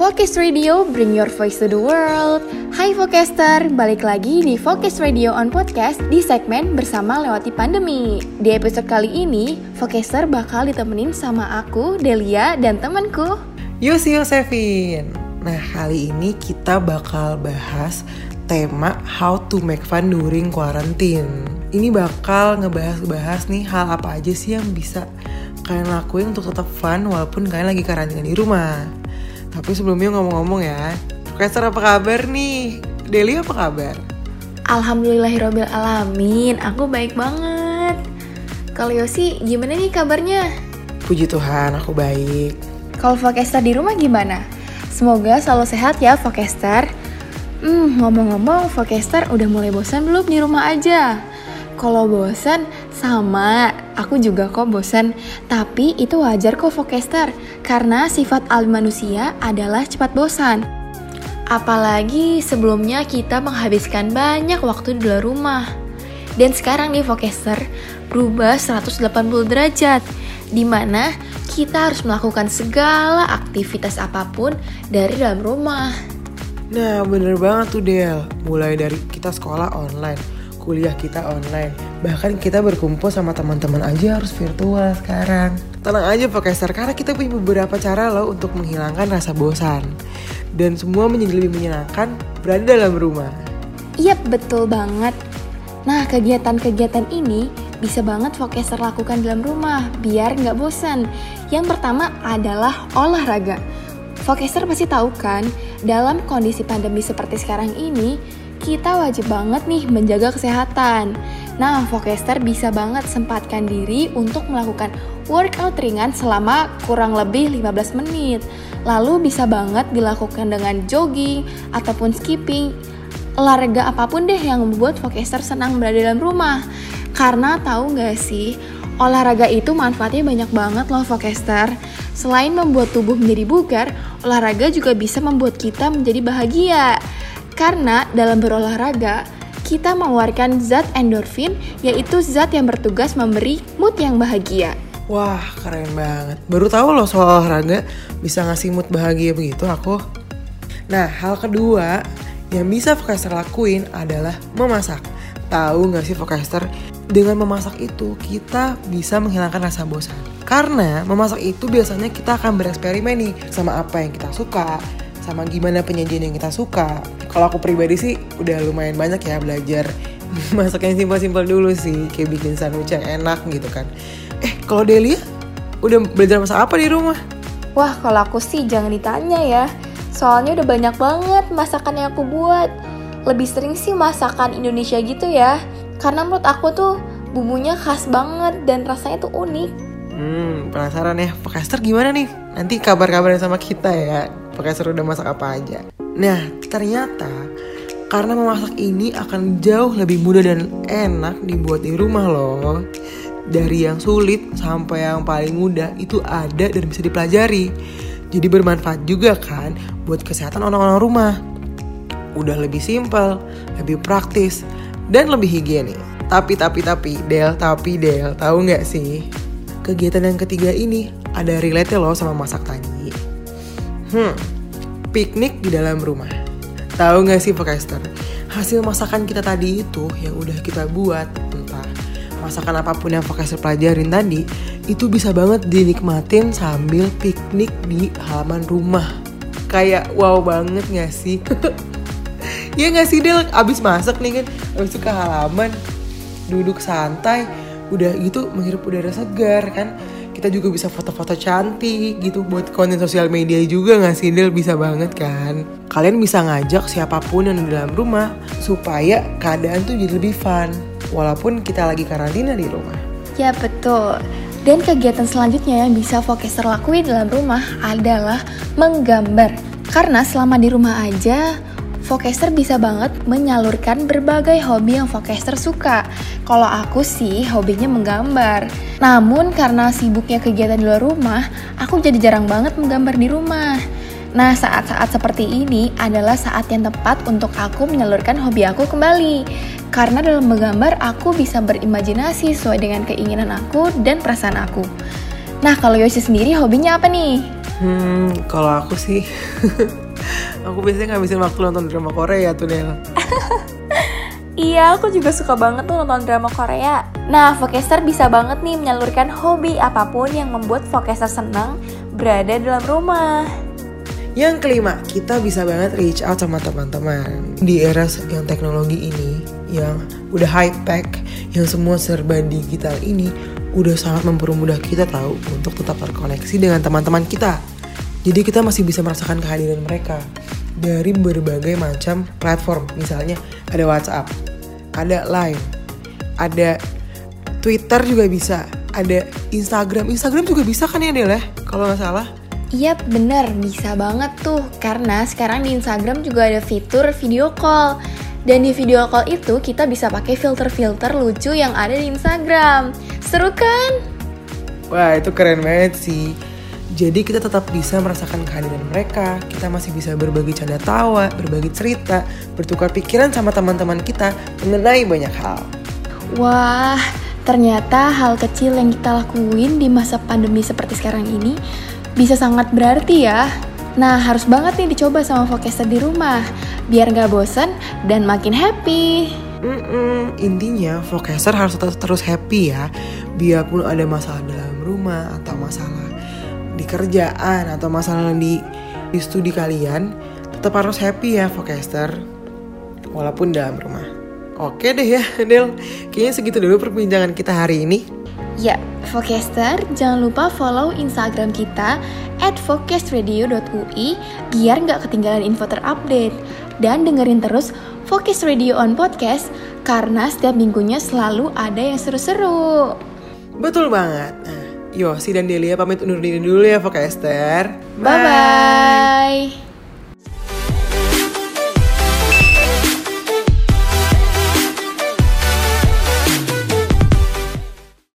Focus Radio, bring your voice to the world. Hai Focaster, balik lagi di Focus Radio on Podcast di segmen Bersama Lewati Pandemi. Di episode kali ini, Focaster bakal ditemenin sama aku, Delia, dan temanku. Yusi Yosefin. Nah, kali ini kita bakal bahas tema How to make fun during quarantine. Ini bakal ngebahas-bahas nih hal apa aja sih yang bisa kalian lakuin untuk tetap fun walaupun kalian lagi karantina di rumah. Tapi sebelumnya ngomong-ngomong ya, Profesor apa kabar nih? Deli apa kabar? Alhamdulillahirobbil alamin, aku baik banget. Kalau Yosi, gimana nih kabarnya? Puji Tuhan, aku baik. Kalau Vokester di rumah gimana? Semoga selalu sehat ya Vokester. Hmm, ngomong-ngomong, Vokester udah mulai bosan belum di rumah aja? Kalau bosan, sama, aku juga kok bosan. Tapi itu wajar kok Vokester, karena sifat alami manusia adalah cepat bosan. Apalagi sebelumnya kita menghabiskan banyak waktu di luar rumah. Dan sekarang nih Vokester berubah 180 derajat, di mana kita harus melakukan segala aktivitas apa pun dari dalam rumah. Nah, bener banget tuh Del. Mulai dari kita sekolah online, kuliah kita online. Bahkan kita berkumpul sama teman-teman aja harus virtual sekarang. Tenang aja Podcaster, karena kita punya beberapa cara loh untuk menghilangkan rasa bosan. Dan semua menjadi lebih menyenangkan berada dalam rumah. Iya betul banget. Nah kegiatan-kegiatan ini bisa banget Vocaster lakukan dalam rumah biar nggak bosan. Yang pertama adalah olahraga. Vocaster pasti tahu kan, dalam kondisi pandemi seperti sekarang ini, kita wajib banget nih menjaga kesehatan. Nah, Vokester bisa banget sempatkan diri untuk melakukan workout ringan selama kurang lebih 15 menit. Lalu bisa banget dilakukan dengan jogging ataupun skipping. Olahraga apa pun deh yang membuat Vokester senang berada dalam rumah. Karena tahu gak sih, olahraga itu manfaatnya banyak banget loh Vokester. Selain membuat tubuh menjadi bugar, olahraga juga bisa membuat kita menjadi bahagia. Karena dalam berolahraga, kita mengeluarkan zat endorfin, yaitu zat yang bertugas memberi mood yang bahagia. Wah, keren banget. Baru tahu loh soal olahraga bisa ngasih mood bahagia begitu aku. Nah, hal kedua yang bisa Vocaster lakuin adalah memasak. Tahu nggak sih Vocaster, dengan memasak itu kita bisa menghilangkan rasa bosan. Karena memasak itu biasanya kita akan bereksperimen nih sama apa yang kita suka, sama gimana penyajian yang kita suka. Kalau aku pribadi sih udah lumayan banyak ya belajar masak yang simpel-simpel dulu sih, kayak bikin sandwich yang enak gitu kan. Eh, kalau Delia udah belajar masak apa di rumah? Wah, kalau aku sih jangan ditanya ya. Soalnya udah banyak banget masakan yang aku buat. Lebih sering sih masakan Indonesia gitu ya. Karena menurut aku tuh bumbunya khas banget dan rasanya tuh unik. Hmm, penasaran ya, Podcaster gimana nih? Nanti kabar-kabarin sama kita ya. Podcaster udah masak apa aja. Nah, ternyata karena memasak ini akan jauh lebih mudah dan enak dibuat di rumah loh. Dari yang sulit sampai yang paling mudah itu ada dan bisa dipelajari. Jadi bermanfaat juga kan buat kesehatan orang-orang rumah. Udah lebih simpel, lebih praktis, dan lebih higienis. Tapi, tapi, tapi, Del, tapi, Del, tahu nggak sih? Kegiatan yang ketiga ini ada relate loh sama masak tadi. Hmm, piknik di dalam rumah. Tahu nggak sih Podcaster? Hasil masakan kita tadi itu yang udah kita buat, entah masakan apa pun yang Podcaster pelajarin tadi, itu bisa banget dinikmatin sambil piknik di halaman rumah. Kayak wow banget gak sih? ya gak sih Del, abis masak nih kan, abis ke halaman, duduk santai, udah gitu menghirup udara segar kan kita juga bisa foto-foto cantik gitu buat konten sosial media juga nggak sih Del bisa banget kan kalian bisa ngajak siapa pun yang di dalam rumah supaya keadaan tuh jadi lebih fun walaupun kita lagi karantina di rumah Ya betul. Dan kegiatan selanjutnya yang bisa Vocaster lakuin dalam rumah adalah menggambar. Karena selama di rumah aja, Vocaster bisa banget menyalurkan berbagai hobi yang Vocaster suka. Kalau aku sih hobinya menggambar. Namun karena sibuknya kegiatan di luar rumah, aku jadi jarang banget menggambar di rumah. Nah, saat-saat seperti ini adalah saat yang tepat untuk aku menyalurkan hobi aku kembali. Karena dalam menggambar, aku bisa berimajinasi sesuai dengan keinginan aku dan perasaan aku. Nah, kalau Yoshi sendiri hobinya apa nih? Hmm, kalau aku sih, aku biasanya ngabisin waktu nonton drama Korea tuh Nel. Iya, aku juga suka banget tuh nonton drama Korea. Nah, Vocaster bisa banget nih menyalurkan hobi apa pun yang membuat Vocaster senang berada dalam rumah. Yang kelima, kita bisa banget reach out sama teman-teman. Di era yang teknologi ini, yang udah high tech, yang semua serba digital ini, udah sangat mempermudah kita tahu untuk tetap terkoneksi dengan teman-teman kita. Jadi kita masih bisa merasakan kehadiran mereka dari berbagai macam platform. Misalnya ada WhatsApp, ada Line, ada Twitter juga bisa, ada Instagram. Instagram juga bisa kan ya Del ya? Kalau nggak salah. Iya bener, bisa banget tuh Karena sekarang di Instagram juga ada fitur video call Dan di video call itu kita bisa pakai filter-filter lucu yang ada di Instagram Seru kan? Wah itu keren banget sih jadi kita tetap bisa merasakan kehadiran mereka, kita masih bisa berbagi canda tawa, berbagi cerita, bertukar pikiran sama teman-teman kita mengenai banyak hal. Wah, ternyata hal kecil yang kita lakuin di masa pandemi seperti sekarang ini bisa sangat berarti ya. Nah, harus banget nih dicoba sama Vocaster di rumah, biar nggak bosan dan makin happy. Mm-mm, intinya Vocaster harus tetap terus happy ya, biarpun ada masalah dalam rumah atau masalah di kerjaan atau masalah di di studi kalian tetap harus happy ya Vocaster walaupun dalam rumah oke deh ya Del kayaknya segitu dulu perbincangan kita hari ini Ya, Vocaster, jangan lupa follow Instagram kita at focustradio.ui biar nggak ketinggalan info terupdate. Dan dengerin terus Focus Radio on Podcast karena setiap minggunya selalu ada yang seru-seru. Betul banget. Nah, Yosi dan Delia pamit undur diri dulu ya Focaster. Bye bye. bye.